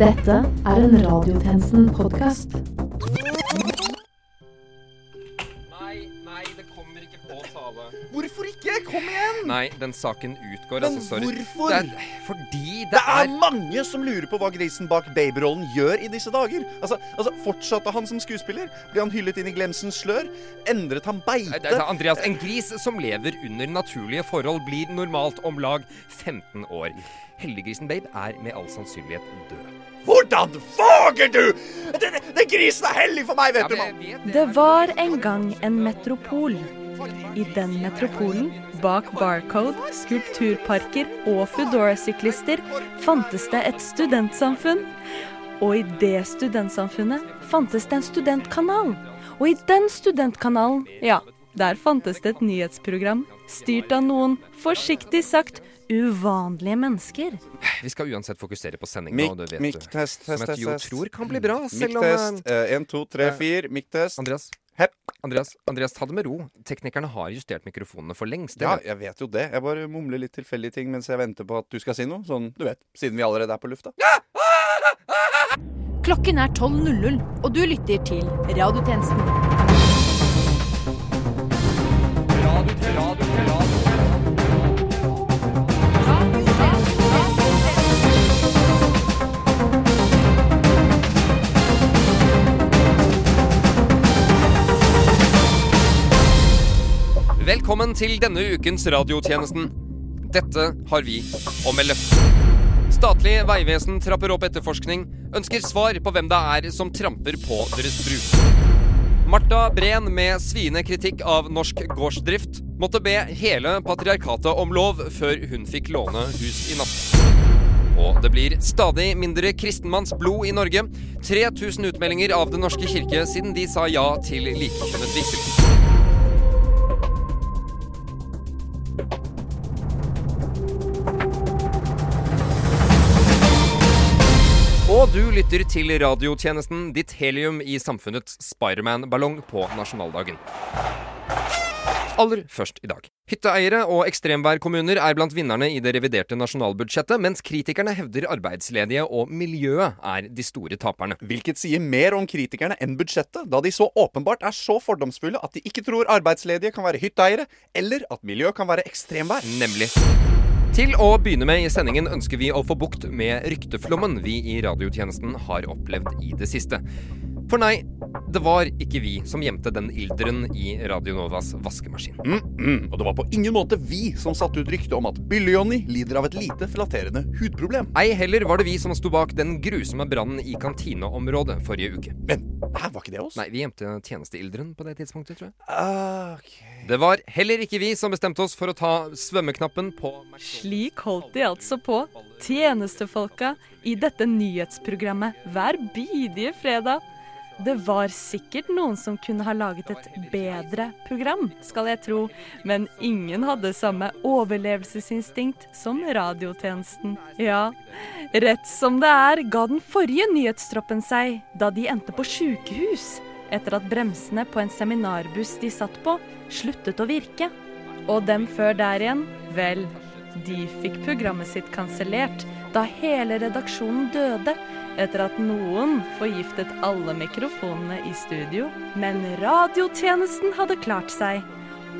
Dette er en Radiotjenesten-podkast. Nei, nei, det kommer ikke på tale. Hvorfor ikke? Kom igjen! Nei, den saken utgår, Men altså. Sorry. hvorfor? Det er fordi det, Det er er mange som lurer på hva grisen bak babyrollen gjør i disse dager. Altså, altså Fortsatte han som skuespiller? Ble han hyllet inn i glemsens slør? Endret han Nei, beite? det er Andreas, en gris som lever under naturlige forhold, blir normalt om lag 15 år. Heldiggrisen Babe er med all sannsynlighet død. Hvordan våger du?! Den, den grisen er hellig for meg, vet du, mann! Det var en gang en metropol. I den metropolen, bak Barcode, skulpturparker og Foodora-syklister, fantes det et studentsamfunn. Og i det studentsamfunnet fantes det en studentkanal. Og i den studentkanalen, ja, der fantes det et nyhetsprogram styrt av noen, forsiktig sagt, uvanlige mennesker. Vi skal uansett fokusere på sendinga, og det vet Mikk, du. test, Som test, jeg jo tror kan bli bra, selv om Mikk-test. eh, Én, to, tre, fire. Mikk-test. Andreas, Hepp. Andreas, Andreas, ta det med ro. Teknikerne har justert mikrofonene for lengst. Ja, jeg vet jo det. Jeg bare mumler litt tilfeldige ting mens jeg venter på at du skal si noe. Sånn, du vet. Siden vi allerede er på lufta. Klokken er 12.00, og du lytter til Radiotjenesten. Velkommen til denne ukens radiotjenesten. Dette har vi å melde. Statlig vegvesen trapper opp etterforskning, ønsker svar på hvem det er som tramper på deres bru. Marta Breen med sviende kritikk av norsk gårdsdrift måtte be hele patriarkatet om lov før hun fikk låne hus i natt. Og det blir stadig mindre kristenmannsblod i Norge. 3000 utmeldinger av Den norske kirke siden de sa ja til likekjønnet vigsel. Og du lytter til radiotjenesten Ditt helium i samfunnets Spiderman-ballong på nasjonaldagen. Aller først i dag. Hytteeiere og ekstremværkommuner er blant vinnerne i det reviderte nasjonalbudsjettet, mens kritikerne hevder arbeidsledige og miljøet er de store taperne. Hvilket sier mer om kritikerne enn budsjettet, da de så åpenbart er så fordomsfulle at de ikke tror arbeidsledige kan være hytteeiere, eller at miljø kan være ekstremvær. Nemlig. Til å begynne med i sendingen ønsker vi å få bukt med rykteflommen vi i radiotjenesten har opplevd i det siste. For nei, det var ikke vi som gjemte den ilderen i Radio Novas vaskemaskin. Mm, mm. Og det var på ingen måte vi som satte ut rykte om at Bylle-Johnny lider av et lite flatterende hudproblem. Ei heller var det vi som sto bak den grusomme brannen i kantineområdet forrige uke. Men her var ikke det oss? Nei, vi gjemte tjenesteilderen på det tidspunktet, tror jeg. Ah, ok. Det var heller ikke vi som bestemte oss for å ta svømmeknappen på Slik holdt de altså på, tjenestefolka, i dette nyhetsprogrammet hver bidige fredag. Det var sikkert noen som kunne ha laget et bedre program, skal jeg tro, men ingen hadde samme overlevelsesinstinkt som radiotjenesten. Ja, rett som det er ga den forrige nyhetstroppen seg da de endte på sjukehus etter at bremsene på en seminarbuss de satt på, sluttet å virke. Og dem før der igjen, vel, de fikk programmet sitt kansellert da hele redaksjonen døde etter at noen forgiftet alle mikrofonene i studio. Men radiotjenesten hadde klart seg.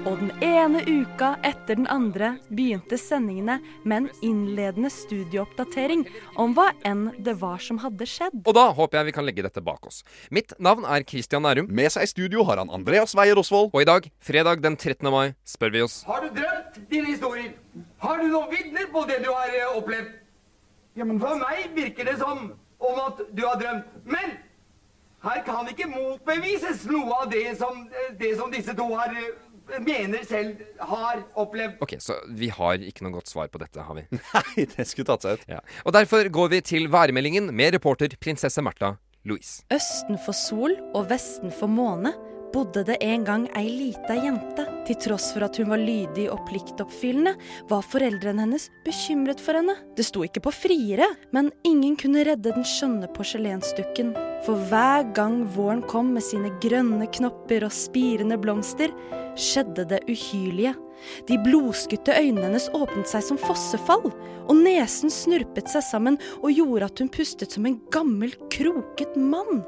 Og den ene uka etter den andre begynte sendingene med en innledende studiooppdatering om hva enn det var som hadde skjedd. Og da håper jeg vi kan legge dette bak oss. Mitt navn er Christian Nærum, Med seg i studio har han Andreas Weier Osvold. og i dag, fredag den 13. mai, spør vi oss Har du drømt dine historier? Har du noen vitner på det du har eh, opplevd? For meg virker det som om at du har drømt. Men her kan ikke motbevises noe av det som, det som disse to har, eh, mener selv har opplevd. Ok, så vi har ikke noe godt svar på dette, har vi? Nei, det skulle tatt seg ut. Ja. Og derfor går vi til værmeldingen med reporter prinsesse Märtha Louise. Østen for sol og vesten for måne bodde det en gang ei lita jente Til tross for at hun var lydig og pliktoppfyllende, var foreldrene hennes bekymret for henne. Det sto ikke på friere, men ingen kunne redde den skjønne porselensdukken. For hver gang våren kom med sine grønne knopper og spirende blomster, skjedde det uhyrlige. De blodskutte øynene hennes åpnet seg som fossefall, og nesen snurpet seg sammen og gjorde at hun pustet som en gammel, kroket mann.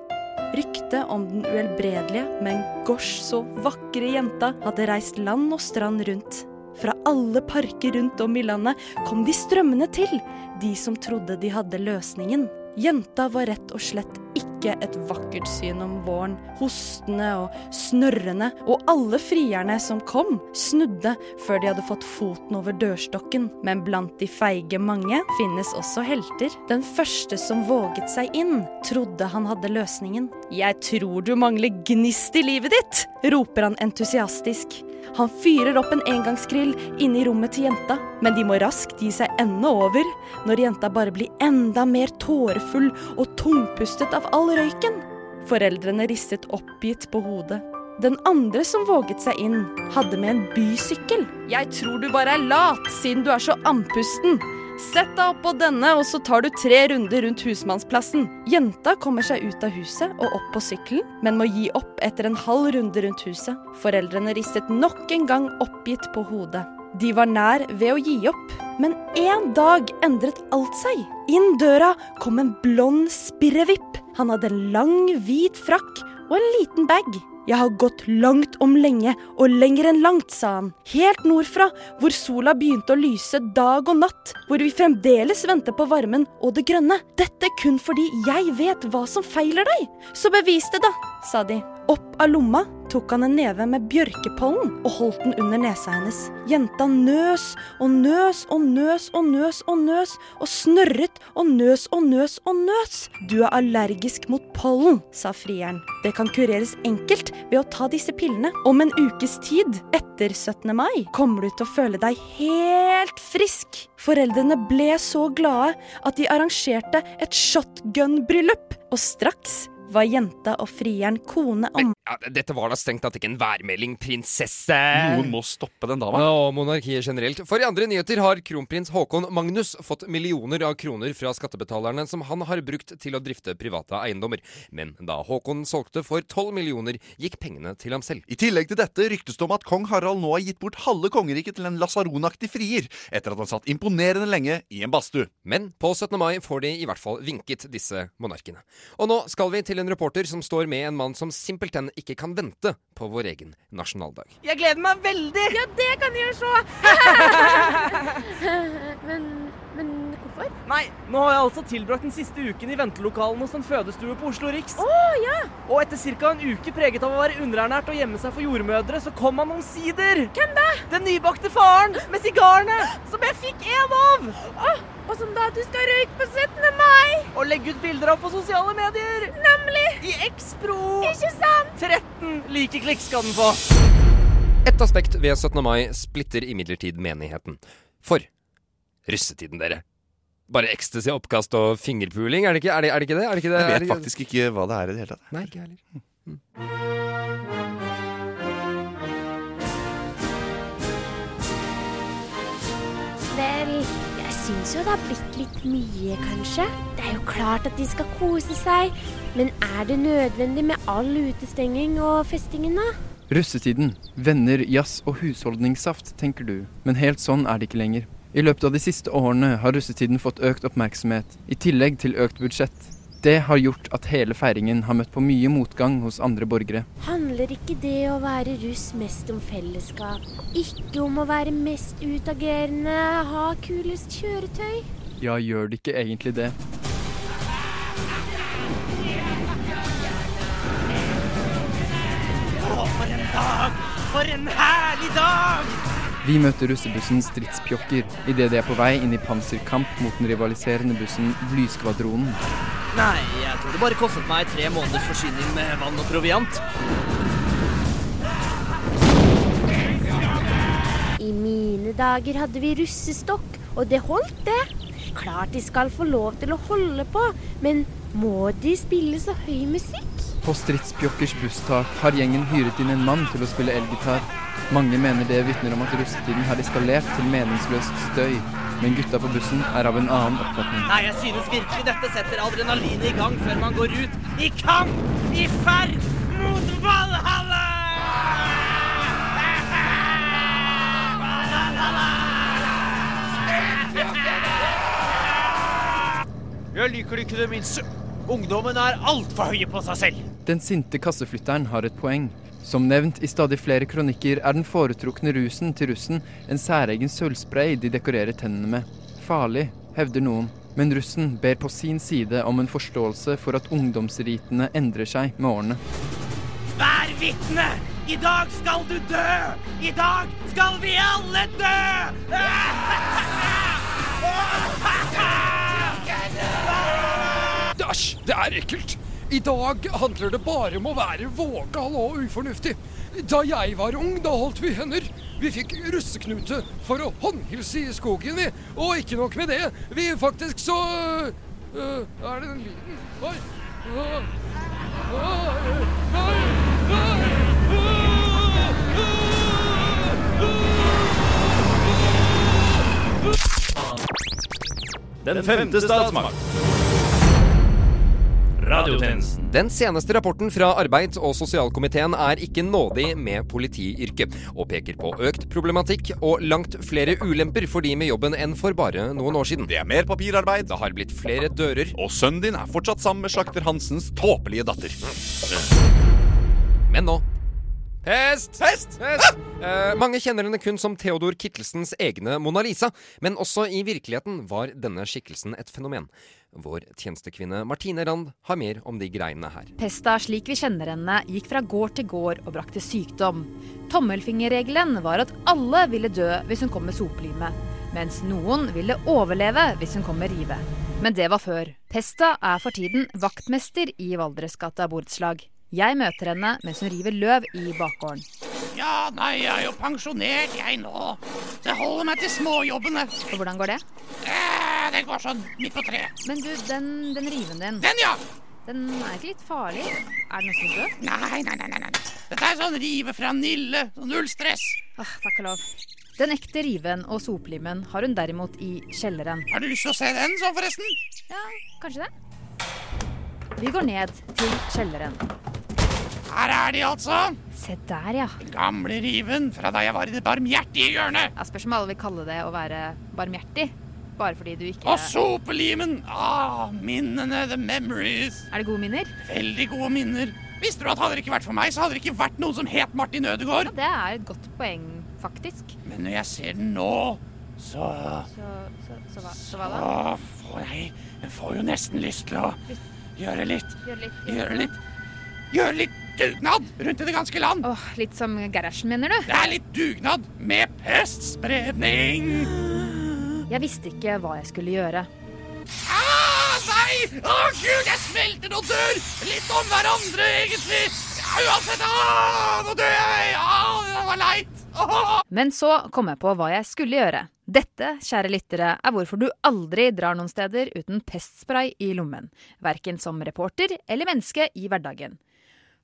Ryktet om den uhelbredelige, men gosh så vakre jenta hadde reist land og strand rundt. Fra alle parker rundt om i landet kom de strømmende til, de som trodde de hadde løsningen. Jenta var rett og slett ikke et vakkert syn om våren. Hostende og snørrende, og alle frierne som kom, snudde før de hadde fått foten over dørstokken. Men blant de feige mange finnes også helter. Den første som våget seg inn, trodde han hadde løsningen. Jeg tror du mangler gnist i livet ditt, roper han entusiastisk. Han fyrer opp en engangsgrill inne i rommet til jenta, men de må raskt gi seg ende over når jenta bare blir enda mer tårefull og tungpustet av all røyken. Foreldrene ristet oppgitt på hodet. Den andre som våget seg inn, hadde med en bysykkel. Jeg tror du bare er lat, siden du er så andpusten. Sett deg oppå denne, og så tar du tre runder rundt husmannsplassen. Jenta kommer seg ut av huset og opp på sykkelen, men må gi opp etter en halv runde rundt huset. Foreldrene ristet nok en gang oppgitt på hodet. De var nær ved å gi opp, men en dag endret alt seg. Inn døra kom en blond spirrevipp. Han hadde en lang, hvit frakk og en liten bag. Jeg har gått langt om lenge, og lenger enn langt, sa han. Helt nordfra, hvor sola begynte å lyse dag og natt, hvor vi fremdeles venter på varmen og det grønne. Dette kun fordi jeg vet hva som feiler deg. Så bevis det, da, sa de. Opp av lomma tok han en neve med bjørkepollen og holdt den under nesa hennes. Jenta nøs og nøs og nøs og nøs og nøs og snørret og nøs og nøs og nøs. Du er allergisk mot pollen, sa frieren. Det kan kureres enkelt ved å ta disse pillene. Om en ukes tid, etter 17. mai, kommer du til å føle deg helt frisk. Foreldrene ble så glade at de arrangerte et shotgun-bryllup, og straks var jenta og frieren kone om Men, ja, dette var da strengt tatt ikke en værmelding, prinsesse. Noen må stoppe den dama. Og monarkiet generelt. For i andre nyheter har kronprins Haakon Magnus fått millioner av kroner fra skattebetalerne som han har brukt til å drifte private eiendommer. Men da Haakon solgte for 12 millioner, gikk pengene til ham selv. I tillegg til dette ryktes det om at kong Harald nå har gitt bort halve kongeriket til en lasaronaktig frier, etter at han satt imponerende lenge i en badstue. Men på 17. mai får de i hvert fall vinket disse monarkene. Og nå skal vi til en reporter som står med en mann som simpelthen ikke kan vente på vår egen nasjonaldag. Jeg gleder meg veldig! Ja, det kan jeg se! men, men hvorfor? Nei, nå har jeg altså tilbrakt den siste uken i ventelokalen hos en fødestue på Oslo Riks. Oh, ja! Og etter ca. en uke preget av å være underernært og gjemme seg for jordmødre, så kom han omsider. Hvem da? Den nybakte faren med sigarene, som jeg fikk en av! Å, og som da du skal røyke på 17. mai! Og legge ut bilder av på sosiale medier. Nemlig! I X-Pro! Ikke sant? 13 like klikk skal den få. Et aspekt ved 17. mai splitter imidlertid menigheten. For russetiden, dere. Bare ecstasy, oppkast og fingerpuling, er det ikke er det, er det, ikke det? Er det ikke det? Jeg Er vet faktisk ikke hva det er i det hele tatt. Nei, ikke heller. Vel, syns jo det har blitt litt mye, kanskje. Det er jo klart at de skal kose seg. Men er det nødvendig med all utestenging og festingen, da? Russetiden. Venner, jazz og husholdningssaft, tenker du. Men helt sånn er det ikke lenger. I løpet av de siste årene har russetiden fått økt oppmerksomhet, i tillegg til økt budsjett. Det har gjort at hele feiringen har møtt på mye motgang hos andre borgere. Handler ikke det å være russ mest om fellesskap? Ikke om å være mest utagerende, ha kulest kjøretøy? Ja, gjør det ikke egentlig det? For en dag! For en herlig dag! Vi møter russebussen Stridspjokker idet de er på vei inn i panserkamp mot den rivaliserende bussen Blyskvadronen. Nei, jeg tror det bare kostet meg tre måneders forsyning med vann og proviant. I mine dager hadde vi russestokk, og det holdt, det. Klart de skal få lov til å holde på, men må de spille så høy musikk? På Stridspjokkers busstak har gjengen hyret inn en mann til å spille elgitar. Mange mener det vitner om at russetiden har eskalert til meningsløs støy, men gutta på bussen er av en annen oppfatning. Nei, jeg synes virkelig dette setter adrenalinet i gang før man går ut i kamp, i ferd mot Valhalla! Jeg liker det ikke det minste. Ungdommen er altfor høye på seg selv. Den sinte kasseflytteren har et poeng. Som nevnt i stadig flere kronikker er den foretrukne rusen til russen en særegen sølvspray de dekorerer tennene med. Farlig, hevder noen. Men russen ber på sin side om en forståelse for at ungdomsritene endrer seg med årene. Vær vitne! I dag skal du dø! I dag skal vi alle dø! Æsj, det er ekkelt. I dag handler det bare om å være vågal og ufornuftig. Da jeg var ung, da holdt vi hender. Vi fikk russeknute for å håndhilse i skogen, vi. Og ikke nok med det, vi faktisk så uh, Er det den lyden? Oi. Den femte statsmakt. Radiotjenesten. Den seneste rapporten fra arbeids- og sosialkomiteen er ikke nådig med politiyrket, og peker på økt problematikk og langt flere ulemper for de med jobben enn for bare noen år siden. Det er mer papirarbeid. Det har blitt flere dører. Og sønnen din er fortsatt sammen med slakter Hansens tåpelige datter. Men nå Hest! Hest! Hest! Eh, mange kjenner henne kun som Theodor Kittelsens egne Mona Lisa, men også i virkeligheten var denne skikkelsen et fenomen. Vår tjenestekvinne Martine Rand har mer om de greiene her. Pesta slik vi kjenner henne, gikk fra gård til gård og brakte sykdom. Tommelfingerregelen var at alle ville dø hvis hun kom med sopelime, mens noen ville overleve hvis hun kom med rive. Men det var før. Pesta er for tiden vaktmester i Valdresgata borettslag. Jeg møter henne mens hun river løv i bakgården. Ja, nei, jeg er jo pensjonert, jeg nå. Så jeg holder meg til småjobbene. Og hvordan går det? Eh, det går sånn midt på treet. Men du, den, den riven din, Den, ja! den er ikke litt farlig? Er den som vil? Nei, nei, nei, nei, nei. Dette er sånn rive fra Nille. Sånn null stress. Ah, takk og lov. Den ekte riven og soplimen har hun derimot i kjelleren. Har du lyst til å se den sånn, forresten? Ja, kanskje det. Vi går ned til kjelleren. Her er de, altså. Se der, ja. Den gamle riven fra da jeg var i det barmhjertige hjørnet. Jeg spørs om alle vil kalle det å være barmhjertig. Bare fordi du ikke Og sopelimen. Ah, minnene, the memories. Er det gode minner? Veldig gode minner. Visste du at hadde det ikke vært for meg, så hadde det ikke vært noen som het Martin Ødegaard? Ja, det er et godt poeng, faktisk. Men når jeg ser den nå, så Så, så, så, hva, så hva da? Så får jeg Jeg får jo nesten lyst til å gjøre litt Gjøre litt Gjøre litt Gjøre litt dugnad rundt i det ganske land. Åh, Litt som Gerhardsen, mener du? Det er litt dugnad med pestspredning. Jeg visste ikke hva jeg skulle gjøre. Ah, nei! Å, gud, jeg smelter og dør! Litt om hverandre, egentlig. Ja, uansett, ah, nå dør jeg! Ah, det var leit. Men så kom jeg på hva jeg skulle gjøre. Dette, kjære lyttere, er hvorfor du aldri drar noen steder uten pestspray i lommen. Verken som reporter eller menneske i hverdagen.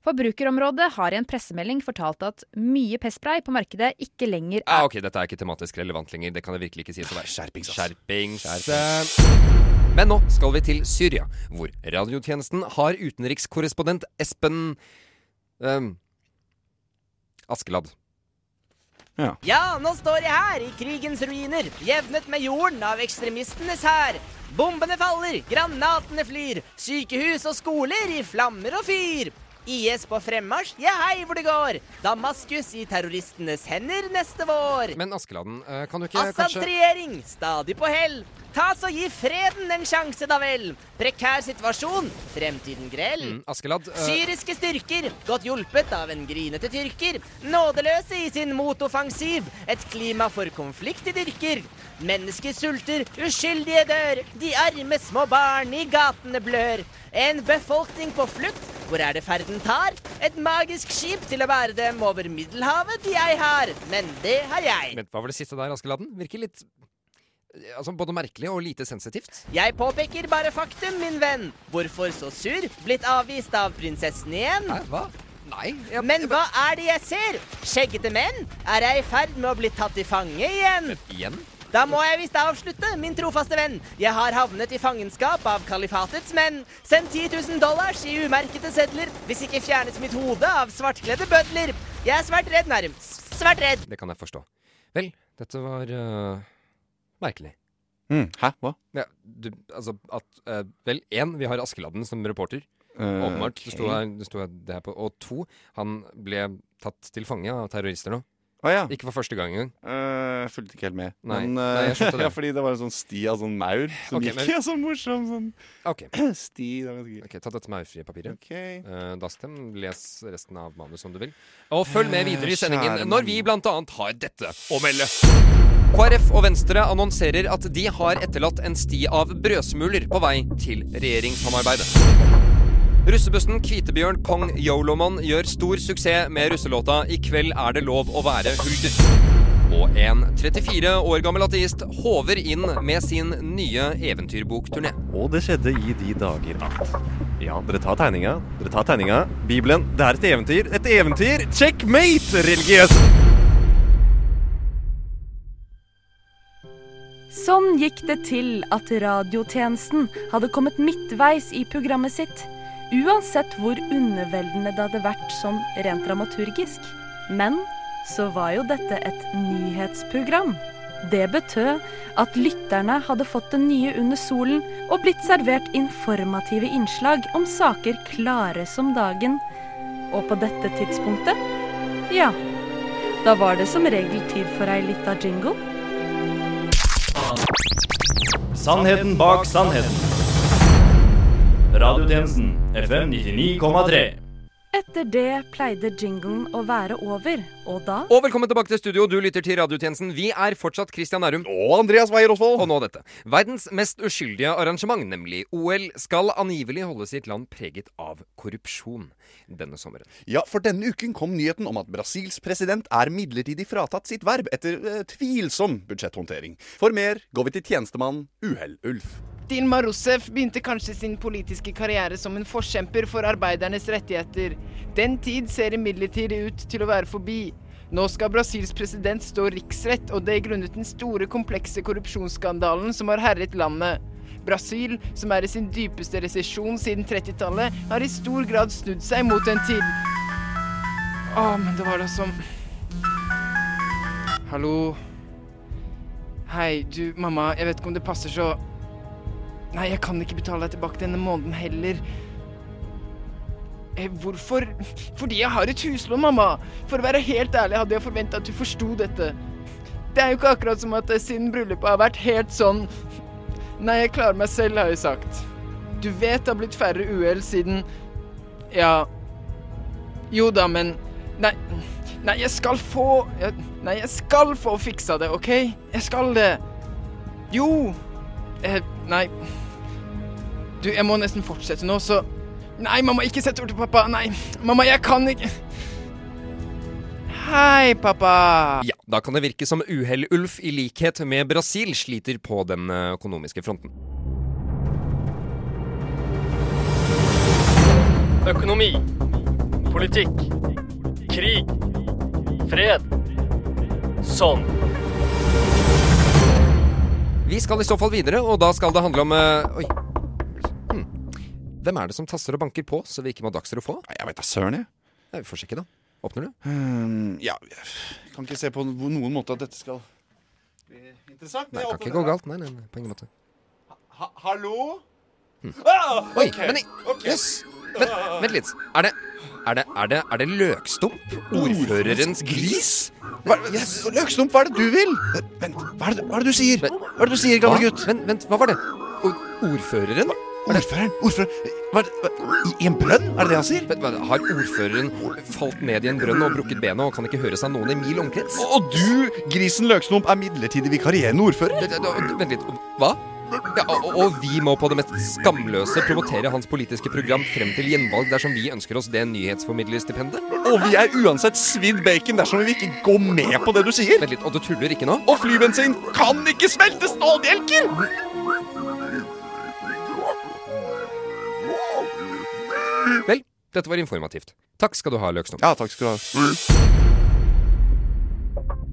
Forbrukerområdet har i en pressemelding fortalt at mye pestspray på markedet ikke lenger Ah, er ok, Dette er ikke tematisk relevant lenger. Det kan jeg virkelig ikke si å være. Skjerpings, skjerping... Skjerpings. Men nå skal vi til Syria, hvor radiotjenesten har utenrikskorrespondent Espen um, Askeladd. Ja, nå står jeg her i krigens ruiner, jevnet med jorden av ekstremistenes hær. Bombene faller, granatene flyr, sykehus og skoler i flammer og fyr. IS på fremmarsj, ja hei hvor det går. Damaskus i terroristenes hender neste vår. Men Askeladden, eh, kan du ikke Assads kanskje regjering, stadig på hell. Ta så gi freden en sjanse, da vel. Prekær situasjon, fremtiden grell. mm, Askeladd eh, Syriske styrker, godt hjulpet av en grinete tyrker. Nådeløse i sin motoffensiv. Et klima for konflikt de dyrker. Mennesker sulter, uskyldige dør. De arme små barn i gatene blør. En befolkning på flukt, hvor er det ferden tar? Et magisk skip til å bære dem over Middelhavet de jeg har. Men det har jeg. Vent, Hva var det siste der, Askeladden? Virker litt eh, Altså Både merkelig og lite sensitivt. Jeg påpeker bare faktum, min venn. Hvorfor så sur? Blitt avvist av prinsessen igjen? Hæ, hva? Nei. Men hva er det jeg ser? Skjeggete menn? Er jeg i ferd med å bli tatt til fange igjen? Igjen? Da må jeg visst avslutte, min trofaste venn. Jeg har havnet i fangenskap av kalifatets menn. Send 10 000 dollars i umerkede sedler, hvis ikke fjernes mitt hode av svartkledde bødler. Jeg er svært redd, Nærm. Svært redd. Det kan jeg forstå. Vel, dette var uh, merkelig. Mm, hæ? Hva? Ja, du, altså at uh, Vel, én, vi har Askeladden som reporter. Eh, Åpenbart. Uh, okay. det sto her det her på. Og to, han ble tatt til fange av terrorister nå. Å ja. Ikke for første gang engang. Uh, fulgte ikke helt med. Nei, Men, nei, jeg eh, det. ja, fordi det var en sånn sti av sånn maur som okay, gikk men- ja, sånn morsom sånn Ok. sti. Det var gøy. Ta dette maurfrie papiret. Okay. Uh, Dastem, les resten av manus om du vil. Og følg med videre i Eh, sendingen når vi blant annet har dette å melde. KrF og Venstre annonserer at de har etterlatt en sti av brødsmuler på vei til regjeringssamarbeidet. Russebussen Kvitebjørn Kong Yoloman gjør stor suksess med russelåta 'I kveld er det lov å være hulter'. Og en 34 år gammel ateist håver inn med sin nye eventyrbokturné. Og det skjedde i de dager at Ja, dere tar tegninga. Dere tar tegninga. Bibelen. Det er et eventyr. Et eventyr! Checkmate, religiøs! Sånn gikk det til at radiotjenesten hadde kommet midtveis i programmet sitt, uansett hvor underveldende det hadde vært sånn rent dramaturgisk. Men så var jo dette et nyhetsprogram. Det betød at lytterne hadde fått det nye under solen og blitt servert informative innslag om saker klare som dagen. Og på dette tidspunktet, ja, da var det som regel tid for ei lita jingle. Sannheten bak sannheten. Radiotjenesten FM 99,3. Etter det pleide jinglen å være over, og da Og velkommen tilbake til studio. Du lytter til radiotjenesten. Vi er fortsatt Christian Nærum. Og Andreas Weier Osvold. Og nå dette. Verdens mest uskyldige arrangement, nemlig OL, skal angivelig holdes i et land preget av korrupsjon denne sommeren. Ja, for denne uken kom nyheten om at Brasils president er midlertidig fratatt sitt verv etter eh, tvilsom budsjetthåndtering. For mer går vi til tjenestemann Uhell Ulf. Dilma Rousseff begynte kanskje sin politiske karriere som en forkjemper for arbeidernes rettigheter. Den tid ser imidlertid ut til å være forbi. Nå skal Brasils president stå riksrett, og det er grunnet den store, komplekse korrupsjonsskandalen som har herjet landet. Brasil, som er i sin dypeste resesjon siden 30-tallet, har i stor grad snudd seg mot en tid Å, men det var da som Hallo? Hei, du, mamma, jeg vet ikke om det passer så Nei, jeg kan ikke betale deg tilbake denne måneden heller. Eh, hvorfor? Fordi jeg har et huslån, mamma. For å være helt ærlig hadde jeg forventa at du forsto dette. Det er jo ikke akkurat som at eh, siden bryllupet har vært helt sånn Nei, jeg klarer meg selv, har jeg sagt. Du vet det har blitt færre uhell siden Ja Jo da, men Nei, nei, jeg skal få jeg, Nei, jeg skal få fiksa det, OK? Jeg skal det. Jo. Eh, nei Du, jeg må nesten fortsette nå, så Nei, mamma, ikke sett ord til pappa. Nei, mamma, jeg kan ikke Hei, pappa. Ja, da kan det virke som Uhell-Ulf, i likhet med Brasil, sliter på den eh, økonomiske fronten. Økonomi. Politikk. Krig. Fred. Sånn. Vi skal i så fall videre, og da skal det handle om eh, Oi. Hvem er det som tasser og banker på, så vi ikke må dagsere få? Jeg vet da søren, jeg. Ja, vi får sjekke, da. Åpner du? Um, ja, jeg kan ikke se på noen måte at dette skal bli interessant. Nei, det kan ikke gå galt. Nei, nei, nei, på ingen måte. Ha hallo? Hm. Ah, Oi, ok, men i- ok. Jøss! Vent, vent litt. Er det er det, er det, er det løkstump? Ordførerens gris? Hva, yes, Løkstump, hva er det du vil? Vent, hva er det, hva er det du sier? Hva er det du sier, gamle gutt? Vent, vent, hva var det? O ordføreren? Ordføreren? Ordføreren? Hva, hva, I en brønn? Er det det han sier? Men, hva, har ordføreren falt ned i en brønn og brukket benet og kan ikke høre seg noen i mil omkrets? Og du, grisen Løksnump, er midlertidig vikarierende ordfører? Vent, litt. Hva? Ja, og, og vi må på det mest skamløse promotere hans politiske program frem til gjenvalg dersom vi ønsker oss det nyhetsformidlerstipendet? Og vi er uansett svidd bacon dersom vi ikke går med på det du sier. Vent litt, og du tuller ikke nå? Og flybensin kan ikke smelte stålbjelker! Vel, dette var informativt. Takk skal du ha, Løksnok. Ja, takk skal du ha.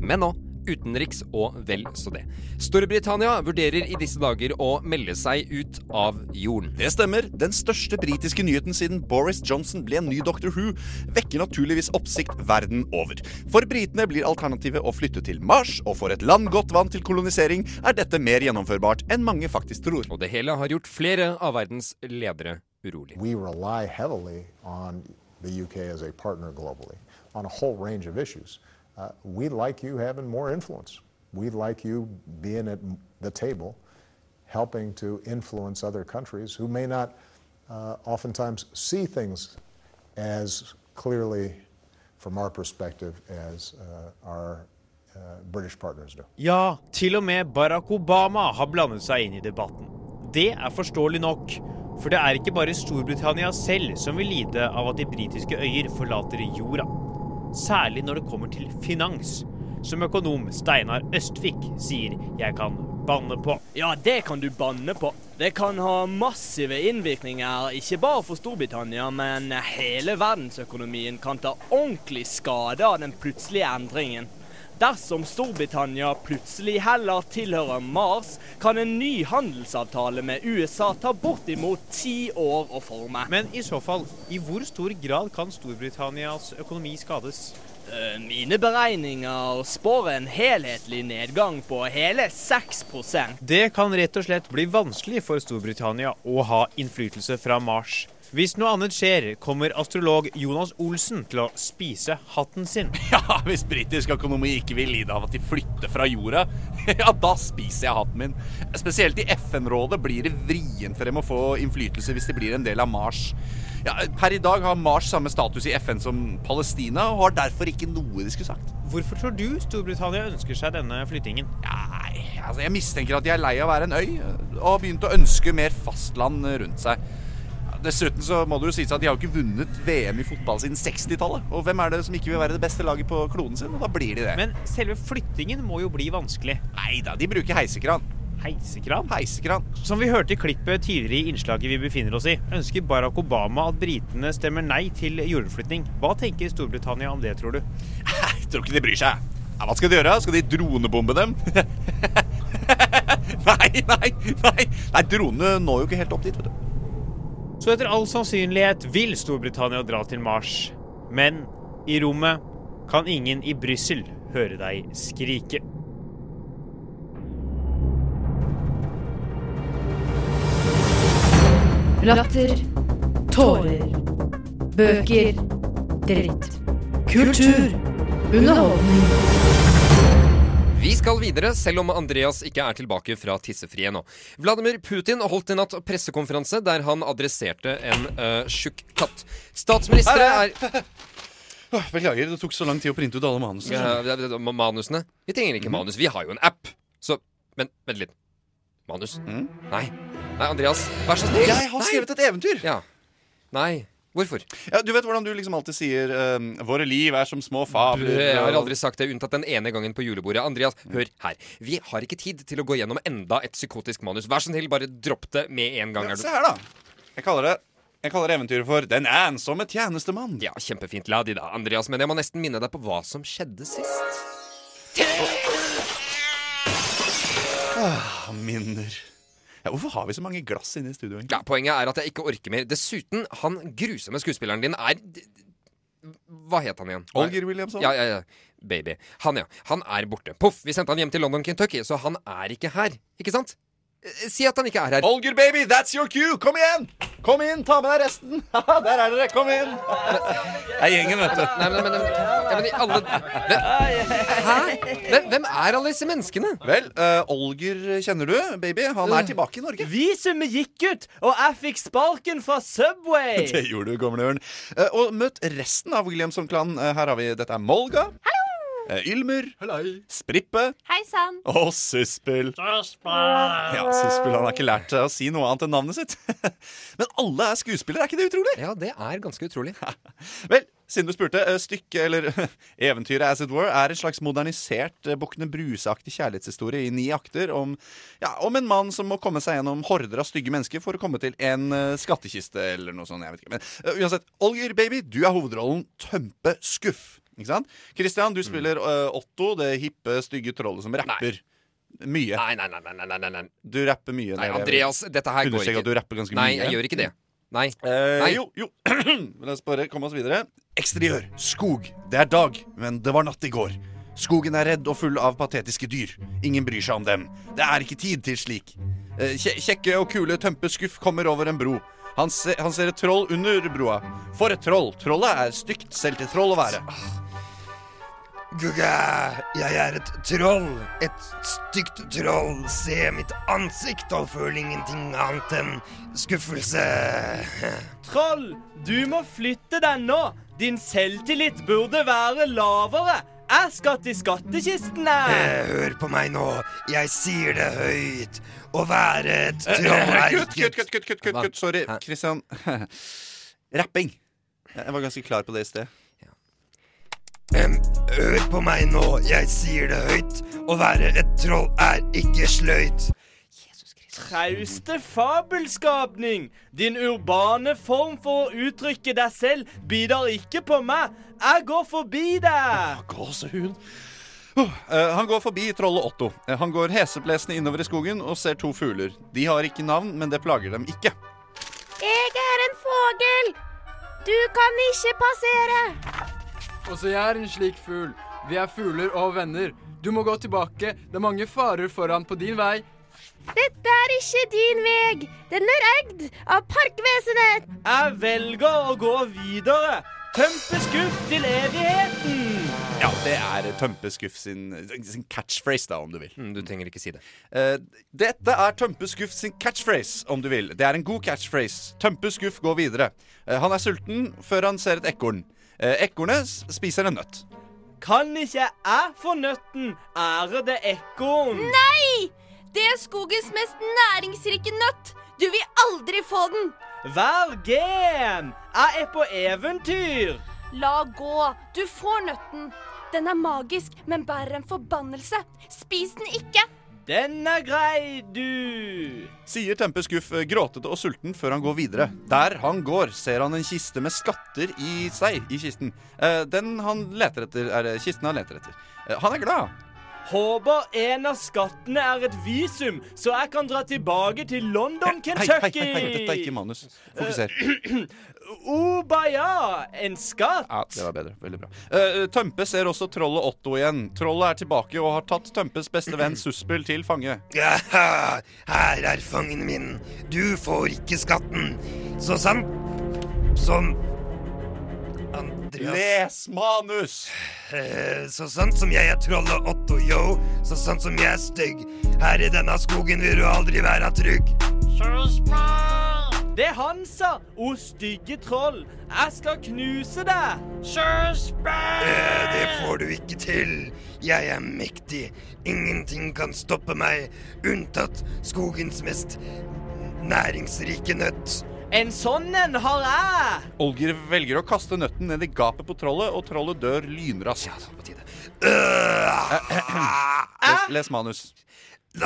Men nå utenriks og vel så det. Storbritannia vurderer i disse dager å melde seg ut av jorden. Det stemmer. Den største britiske nyheten siden Boris Johnson ble en ny Doctor Who, vekker naturligvis oppsikt verden over. For britene blir alternativet å flytte til Mars, og for et land godt vant til kolonisering er dette mer gjennomførbart enn mange faktisk tror. Og det hele har gjort flere av verdens ledere urolig. We rely heavily on the UK as a partner globally on a whole range of issues. Uh, we like you having more influence. We like you being at the table, helping to influence other countries who may not uh, oftentimes see things as clearly, from our perspective, as uh, our uh, British partners do. Ja, til og med Barack Obama har blandet seg inn i debatten. Det er forståelig nok, for det er ikke bare Storbritannia selv som vil lide av at de britiske øyer forlater jorda. Særlig når det kommer til finans, som økonom Steinar Østvik sier jeg kan banne på. Ja, det kan du banne på. Det kan ha massive innvirkninger, ikke bare for Storbritannia, men hele verdensøkonomien kan ta ordentlig skade av den plutselige endringen. Dersom Storbritannia plutselig heller tilhører Mars, kan en ny handelsavtale med USA ta bortimot ti år å forme. Men i så fall, i hvor stor grad kan Storbritannias økonomi skades? Eh, Mine beregninger spår en helhetlig nedgang på hele 6% Det kan rett og slett bli vanskelig for Storbritannia å ha innflytelse fra Mars. Hvis noe annet skjer, kommer astrolog Jonas Olsen til å spise hatten sin. Ja, hvis britisk økonomi ikke vil lide av at de flytter fra jorda, ja, da spiser jeg hatten min. Spesielt i FN-rådet blir det vrient for dem å få innflytelse hvis de blir en del av Mars. Ja, per i dag har Mars samme status i FN som Palestina, og har derfor ikke noe de skulle sagt. Hvorfor tror du Storbritannia ønsker seg denne flyttingen? Nei, altså Jeg mistenker at de er lei av å være en øy, og har begynt å ønske mer fastland rundt seg. Dessuten så må det jo sies at de har jo ikke vunnet VM i fotball siden 60-tallet. Og hvem er det som ikke vil være det beste laget på kloden sin? Og da blir de det. Men selve flyttingen må jo bli vanskelig. Nei da, de bruker heisekran. Heisekran? Heisekran. Som vi hørte i klippet tidligere i innslaget vi befinner oss i, ønsker Barack Obama at britene stemmer nei til jordflytting. Hva tenker Storbritannia om det, tror du? Jeg tror ikke de bryr seg. Hva skal de gjøre? Skal de dronebombe dem? nei, nei, nei. Nei, Dronene når jo ikke helt opp dit, vet du. Så etter all sannsynlighet vil Storbritannia dra til Mars. Men i rommet kan ingen i Brussel høre deg skrike. Latter. Tårer. Bøker. Dritt. Kultur. Underholdning. Vi skal videre, selv om Andreas ikke er tilbake fra tissefrie nå. Vladimir Putin holdt i natt pressekonferanse der han adresserte en uh, tjukk katt. Statsministre er Beklager, det tok så lang tid å printe ut alle manusene. Ja, manusene? Vi trenger ikke manus. Vi har jo en app. Så Men vent litt. Manus? Nei. Nei, Andreas, vær så snill. Jeg har skrevet et eventyr. Ja. Nei. Hvorfor? Ja, du vet hvordan du liksom alltid sier eh, 'våre liv er som små fabler'. Jeg har aldri sagt det, unntatt den ene gangen på julebordet. Andreas, hør her. Vi har ikke tid til å gå gjennom enda et psykotisk manus. Vær så snill, bare dropp det med en gang. Ja, er du- se her, da. Jeg kaller det jeg kaller eventyret for 'Den ensomme tjenestemann'. Ja, Kjempefint. La de da, Andreas. Men jeg må nesten minne deg på hva som skjedde sist. Ah, minner. Ja, hvorfor har vi så mange glass inne i studio? egentlig? Ja, Poenget er at jeg ikke orker mer. Dessuten, han grusomme skuespilleren din er Hva het han igjen? Olger Williamson? Ja, ja, ja. Baby. Han, ja. Han er borte. Poff, vi sendte han hjem til London, Kentucky, så han er ikke her. Ikke sant? Eh, Si at han ikke er her. Olger, baby, that's your cue! Kom igjen! Kom inn, ta med deg resten! Der er dere! Kom inn! Det er gjengen, vet du. Nei, men, men, ja, men alle hvem, Hæ? Hvem, er alle disse menneskene? Vel, uh, Olger kjenner du, baby. Han er tilbake i Norge. Visumet gikk ut, og jeg fikk sparken fra Subway! Det gjorde du, gamle ørn. Uh, og møt resten av Williamson-klanen. Uh, her har vi Dette er Molga. Eh, Ylmer. Sprippe. Hei sann. Og Suspel. Ja, Suspel han har ikke lært å si noe annet enn navnet sitt. Men alle er skuespillere, er ikke det utrolig? Ja, det er ganske utrolig. Vel, siden du spurte. eh, Stykket, eller eventyret As It Were, er en slags modernisert eh, Bukkene Bruse-aktig kjærlighetshistorie i ni akter om, ja, om en mann som må komme seg gjennom horder av stygge mennesker for å komme til en eh, skattkiste eller noe sånt. jeg vet ikke. Men uh, uansett, Olger Baby, du er hovedrollen Tømpe Skuff. Ikke sant? Christian, du spiller eh, Otto, det hippe, stygge trollet som rapper. Mye. Nei, nei, nei, nei, nei, nei. Du rapper mye. Nei, Andreas, dette her går ikke. at du rapper ganske Nei, mye. jeg gjør ikke det. Nei. Eh, Nei. Jo, jo. La oss bare komme oss videre. Eksteriør. Skog. Det er dag, men det var natt i går. Skogen er redd og full av patetiske dyr. Ingen bryr seg om dem. Det er ikke tid til slik. Eh, Kjekke og kule Tømpe Skuff kommer over en bro. Han, se, han ser et troll under broa. For et troll! Trollet er stygt, selv til troll å være. Gugga, jeg er et troll. Et stygt troll. Se mitt ansikt og føl ingenting annet enn skuffelse. Troll, du må flytte deg nå. Din selvtillit burde være lavere. Jeg skal til skattkisten. Eh, Hør på meg nå. Jeg sier det høyt. Å være et troll er Kutt, ikke kutt, kutt, kutt, kutt, kutt, kutt. Sorry, Kristian. Rapping. Jeg var ganske klar på det i sted. Em, Hør på meg nå, jeg sier det høyt. Å være et troll er ikke sløyt. Trauste fabelskapning! Din urbane form for å uttrykke deg selv bidrar ikke på meg. Jeg går forbi deg. Gåsehud. Uh, han går forbi trollet Otto. Eh, han går heseblesende innover i skogen og ser to fugler. De har ikke navn, men det plager dem ikke. Jeg er en fågel. Du kan ikke passere. Også jeg er en slik fugl. Vi er fugler og venner. Du må gå tilbake. Det er mange farer foran på din vei. Dette er ikke din vei. Den er eid av Parkvesenet. Jeg velger å gå videre. Tømpeskuff til evigheten. Ja, det er Tømpe Skuff sin, sin catchphrase, da, om du vil. du trenger ikke si det. Uh, dette er Tømpe Skuff sin catchphrase, om du vil. Det er en god catchphrase. Tømpe Skuff går videre. Uh, han er sulten før han ser et ekorn. Eh, ekornet spiser en nøtt. Kan ikke jeg få nøtten, ærede ekorn? Nei! Det er skogens mest næringsrike nøtt. Du vil aldri få den. Vær gen! Jeg er på eventyr. La gå. Du får nøtten. Den er magisk, men bærer en forbannelse. Spis den ikke. Den er grei, du. Sier Tempe Skuff eh, gråtete og sulten før han går videre. Der han går, ser han en kiste med skatter i seg i kisten. Eh, den han leter etter, er det kisten han leter etter. Eh, han er glad. Håper en av skattene er et visum, så jeg kan dra tilbake til London, Hei, hei, hei, hei, dette er ikke manus. Fokuser. Obaya, en skatt. Ja, det var bedre. Veldig bra. Uh, Tømpe ser også trollet Otto igjen. Trollet er tilbake og har tatt Tømpes beste venn Suspel til fange. Ja, her er fangen min. Du får ikke skatten. Så sant som Andreas Les manus! Eh, Så sant som jeg er trollet Otto, yo. Så sant som jeg er stygg. Her i denne skogen vil du aldri være trygg. Det han sa, o stygge troll. Jeg skal knuse deg. Sjøspenn! Det får du ikke til. Jeg er mektig. Ingenting kan stoppe meg, unntatt skogens mest næringsrike nøtt. En sånn en har jeg. Olger velger å kaste nøtten ned i gapet på trollet, og trollet dør lynraskt. Les, les manus.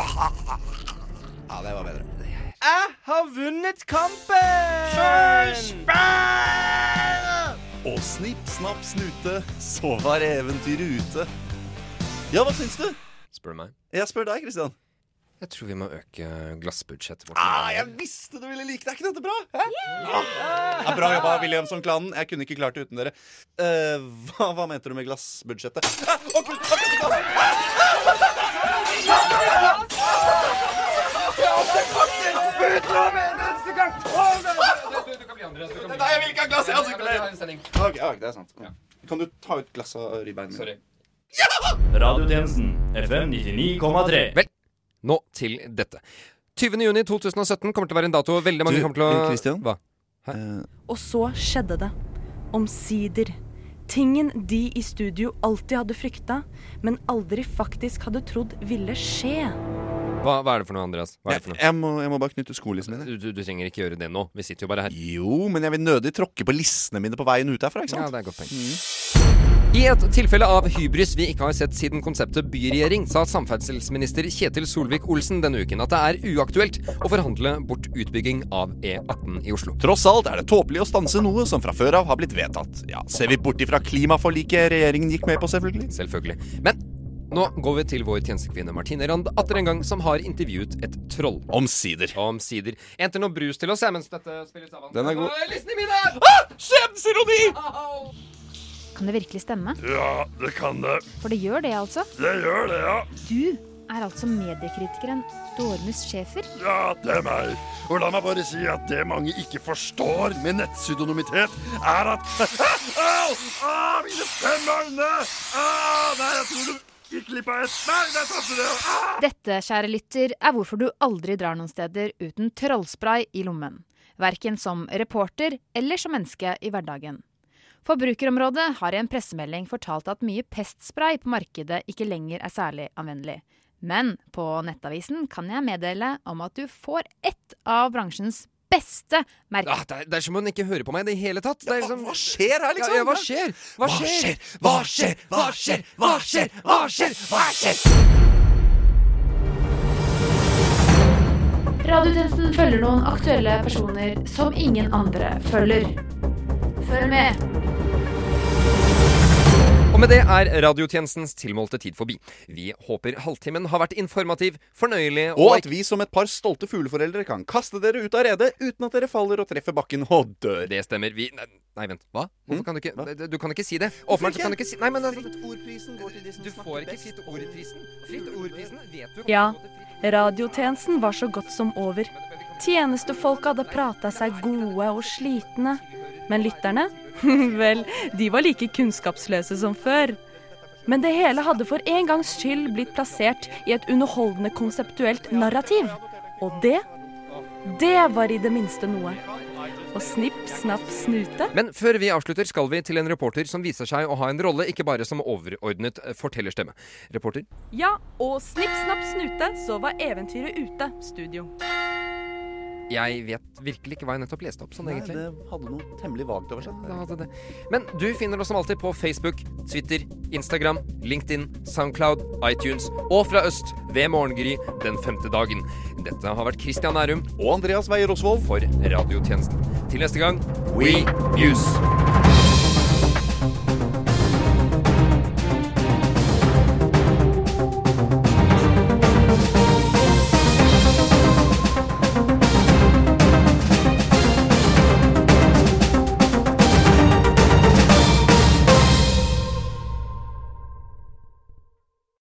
Ja, det var bedre. Jeg har vunnet kampen. Og snipp, snapp, snute, så var eventyret ute. Ja, hva syns du? Spør meg? Jeg spør deg, Kristian. Jeg tror vi må øke glassbudsjettet vårt. Ah, jeg visste du ville like det! Er ikke dette bra? Hæ? Ja, bra jobba, Williamson-klanen. Jeg kunne ikke klart det uten dere. Uh, hva, hva mente du med glassbudsjettet? Ah, å, Gud, å, Gud, Nei, jeg vil ikke ha glass i ansiktet! Ok, det er sant. Kan du ta ut glasset av ribbeina mine? Radiotjenesten FM 99,3. Vel, nå til dette. 20. juni 2017 kommer til å være en dato veldig mange Du, kommer til å eh, Christian? Hva? Og så skjedde det. Omsider. Tingen de i studio alltid hadde frykta, men aldri faktisk hadde trodd ville skje. Hva, hva er det for noe, Andreas? Hva er det for noe? Jeg må, jeg må bare knytte skolissene mine. Du, du trenger ikke gjøre det nå. Vi sitter jo bare her. Jo, men jeg vil nødig tråkke på lissene mine på veien ut herfra. ikke sant? Ja, det er godt godt Mm. I et tilfelle av hybris vi ikke har sett siden konseptet byregjering, sa samferdselsminister Kjetil Solvik-Olsen denne uken at det er uaktuelt å forhandle bort utbygging av E18 i Oslo. Tross alt er det tåpelig å stanse noe som fra før av har blitt vedtatt. Ja, Ser vi bort ifra klimaforliket regjeringen gikk med på, selvfølgelig. Selvfølgelig. Men nå går vi til vår tjenestekvinne Martine Rand atter en gang, som har intervjuet et troll. Omsider. Omsider. Enter noe brus til oss, jeg, mens dette spilles av. Den er god. Lissene mine! Ah! Skjebnesironi! Kan det virkelig stemme? Ja, det kan det. For det gjør det, altså. Det gjør det, ja. Du er altså mediekritikeren Dormus Schæfer. Ja, det er meg. Og la meg bare si at det mange ikke forstår med nettpseudonymitet, er at Au! Ah, mine fem øyne! Ah, nei, jeg tror du gikk glipp av et Nei, der traff du! Ah! Dette, kjære lytter, er hvorfor du aldri drar noen steder uten trollspray i lommen. Verken som reporter eller som menneske i hverdagen. Forbrukerområdet har i en pressemelding fortalt at mye pestspray på markedet ikke lenger er særlig anvendelig. Men på Nettavisen kan jeg meddele om at du får ett av bransjens beste merker. Ah, det, er, det er som om hun ikke hører på meg i det hele tatt. Det er liksom, Hva skjer her, liksom? Ja, ja, hva skjer? Hva skjer? Hva skjer? Hva skjer? Hva skjer? Hva skjer? Hva skjer? Radiotjenesten følger noen aktuelle personer som ingen andre følger. Følg med. Og med det er radiotjenestens tilmålte tid forbi. Vi håper halvtimen har vært informativ, fornøyelig Og Og at vi som et par stolte fugleforeldre kan kaste dere ut av redet uten at dere faller og treffer bakken og dør. Det stemmer. Vi Nei, nei vent. Hva? Hvorfor Mm? kan du ikke Hva? Du kan ikke si det. Åpenbart kan du ikke si Nei, men Fritt-ordprisen går til de som Du får ikke fritt ordprisen. Fritt ordprisen vet du Ja, radiotjenesten var så godt som over. Tjenestefolka hadde prata seg gode og slitne. Men lytterne? Vel, de var like kunnskapsløse som før. Men det hele hadde for en gangs skyld blitt plassert i et underholdende konseptuelt narrativ. Og det, det var i det minste noe. Og snipp, snapp, snute. Men før vi avslutter, skal vi til en reporter som viser seg å ha en rolle, ikke bare som overordnet fortellerstemme. Reporter? Ja, og snipp, snapp, snute, så var eventyret ute, studio. Jeg vet virkelig ikke hva jeg nettopp leste opp sånn, Nei, egentlig. det hadde noe temmelig vagt over seg. Det hadde det. Men du finner oss som alltid på Facebook, Twitter, Instagram, LinkedIn, Soundcloud, iTunes og fra øst ved Morgengry den femte dagen. Dette har vært Christian Nærum Og Andreas Weier Osvold for Radiotjenesten. Til neste gang We News.